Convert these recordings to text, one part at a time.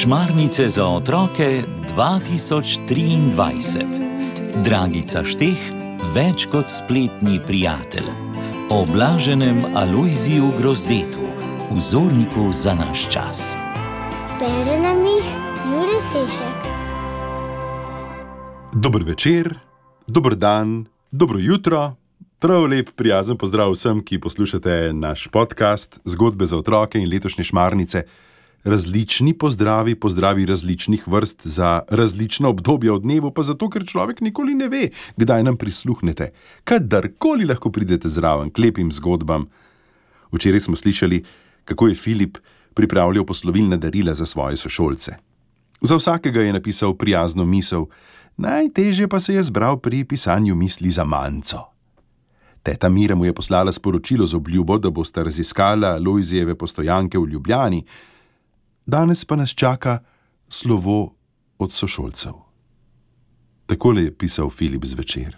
Šmarnice za otroke 2023. Dragica Šteh, več kot spletni prijatelj. O blaženem Alojziju Grozdetu, vzorniku za naš čas. Bere nam jih Jure Sešek. Dober večer, dober dan, dobro jutro. Prav lep, prijazen pozdrav vsem, ki poslušate naš podcast Zgodbe za otroke in letošnje šmarnice. Različni pozdravi, pozdravi različnih vrst za različna obdobja v dnevu, pa zato, ker človek nikoli ne ve, kdaj nam prisluhnete. Kadarkoli lahko pridete zraven, klepim zgodbam. Včeraj smo slišali, kako je Filip pripravljal poslovilna darila za svoje sošolce. Za vsakega je napisal prijazno misel, najtežje pa se je zbral pri pisanju misli za manjco. Teta Mira mu je poslala sporočilo z obljubo, da bosta raziskala Lojzijeve postojanke v Ljubljani, danes pa nas čaka slovo od sošolcev. Takole je pisal Filip zvečer.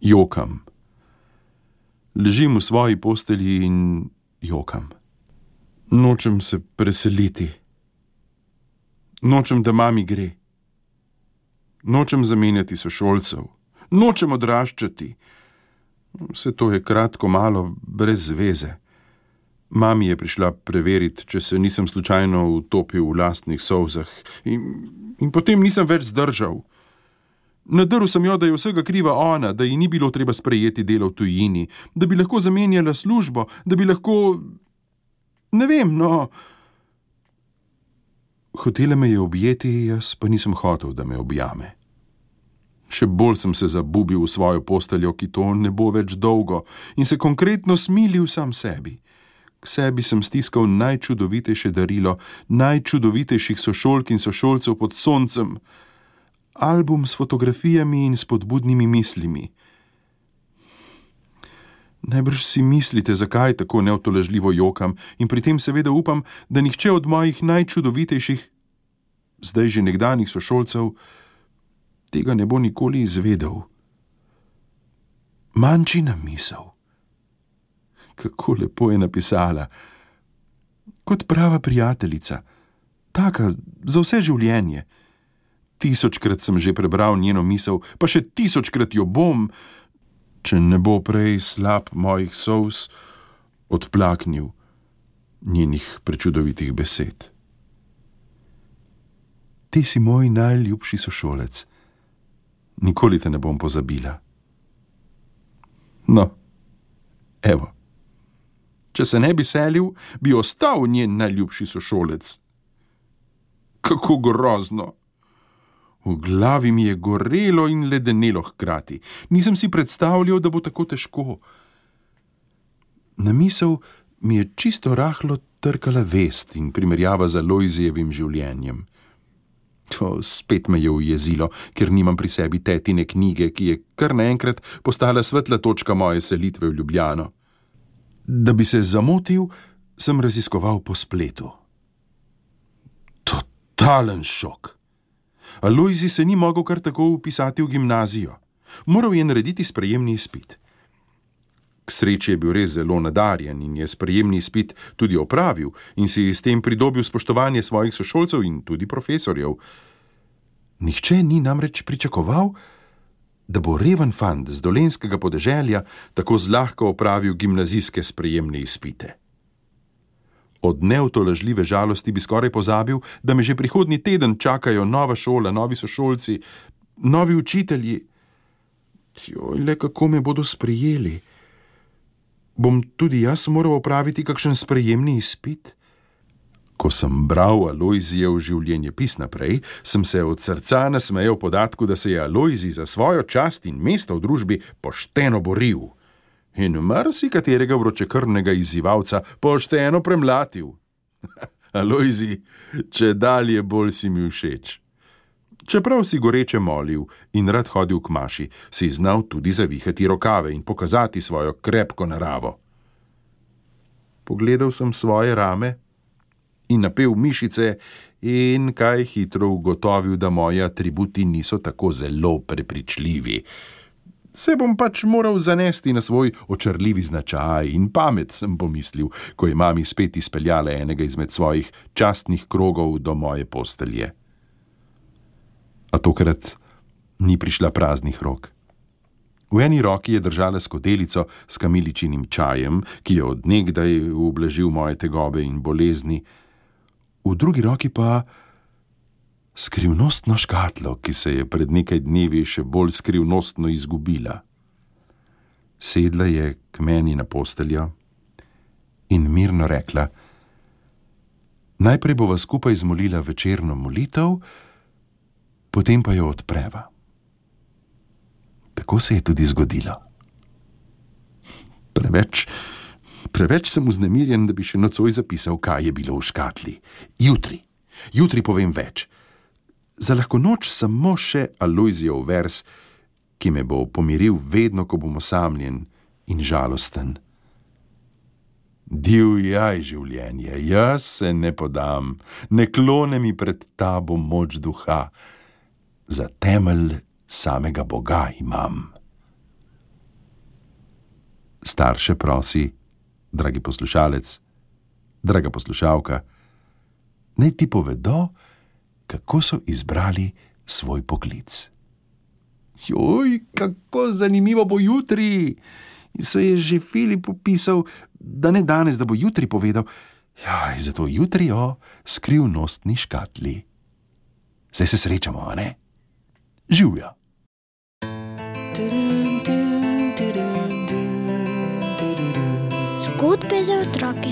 Jokam. Ležim v svoji postelji in jokam. Nočem se preseliti. Nočem, da mami gre. Nočem zamenjati sošolcev. Nočem odraščati. Vse to je kratko, malo, brez veze. Mami je prišla preveriti, če se nisem slučajno utopil v lastnih solzah, in, in potem nisem več zdržal. Nadrl sem jo, da je vsega kriva ona, da ji ni bilo treba sprejeti delo v tujini, da bi lahko zamenjala službo, da bi lahko. Ne vem, no. Hotela me je objeti, jaz pa nisem hotel, da me objame. Še bolj sem se zabubil v svojo posteljo, ki to ne bo več dolgo, in se konkretno smilil sam sebi. K sebi sem stiskal najčudovitejše darilo, najčudovitejših sošolk in sošolcev pod soncem, album s fotografijami in spodbudnimi mislimi. Najbrž si mislite, zakaj tako neotoležljivo jokam, in pri tem seveda upam, da nihče od mojih najčudovitejših, zdaj že nekdanjih sošolcev, tega ne bo nikoli izvedel. Manjčina misel. Kako lepo je napisala, kot prava prijateljica, taka za vse življenje. Tisočkrat sem že prebral njeno misel, pa še tisočkrat jo bom, če ne bo prej slab mojih sous odplaknil njenih prečudovitih besed. Ti si moj najljubši sošolec nikoli te ne bom pozabila. No, evo. Če se ne bi selil, bi ostal njen najljubši sošolec. Kako grozno! V glavi mi je gorelo in ledenelo hkrati. Nisem si predstavljal, da bo tako težko. Na misel mi je čisto rahlo trkala vest in primerjava z Lojzijevim življenjem. To spet me je ujezilo, ker nimam pri sebi tetine knjige, ki je kar naenkrat postala svetla točka moje selitve v Ljubljano. Da bi se zamotil, sem raziskoval po spletu. Totalen šok. Alojzi se ni mogel kar tako upisati v gimnazijo. Moral je narediti sprejemni izpit. K sreči je bil res zelo nadarjen in je sprejemni izpit tudi opravil in si s tem pridobil spoštovanje svojih sošolcev in tudi profesorjev. Nihče ni namreč pričakoval, da bo reven fant z dolenskega podeželja tako zlahka opravil gimnazijske sprejemne izpite. Od neutolažljive žalosti bi skoraj pozabil, da me že prihodnji teden čakajo nova šola, novi sošolci, novi učitelji. Joj, le kako me bodo sprejeli? Bom tudi jaz moral opraviti kakšen sprejemni izpit? Ko sem bral Alojzijev življenjepis naprej, sem se od srca nasmejal podatku, da se je Alojzi za svojo čast in mesto v družbi pošteno boril in marsikaterega vročekrvnega izzivalca pošteno premlatil. Alojzi, če dalje bolj si mi všeč. Čeprav si goreče molil in rad hodil k maši, si znal tudi zavihati rokave in pokazati svojo krepko naravo. Pogledal sem svoje rame in napel mišice, in kaj hitro ugotovil, da moji atributi niso tako zelo prepričljivi. Se bom pač moral zanesti na svoj očarljivi značaj in pamet, sem pomislil, ko je mami spet izpeljala enega izmed svojih častnih krogov do moje postelje. Tokrat ni prišla praznih rok. V eni roki je držala skodelico s kamiličinim čajem, ki je odnegdaj ublažil moje tegobe in bolezni, v drugi roki pa skrivnostno škatlo, ki se je pred nekaj dnevi še bolj skrivnostno izgubila. Sedla je k meni na posteljo in mirno rekla: Najprej bova skupaj zmolila večerno molitev, potem pa jo odpreva. Tako se je tudi zgodilo. Preveč, preveč sem vznemirjen, da bi še nocoj zapisal, kaj je bilo v škatli. Jutri, jutri povem več za lahko noč samo še Aloizijev vers, ki me bo pomiril vedno, ko bom osamljen in žalosten. Divjaj življenje, jaz se ne podam, ne klone mi pred tabo moč duha, za temelj samega Boga imam. Starše prosi, dragi poslušalec, draga poslušalka, naj ti povedo, kako so izbrali svoj poklic. Joj, kako zanimivo bo jutri! Se je že Filip opisal, da ne danes, da bo jutri povedal, ja, zato jutri o skrivnostni škatli. Zdaj se srečamo, a ne? Živijo. Zgodbe za otroke.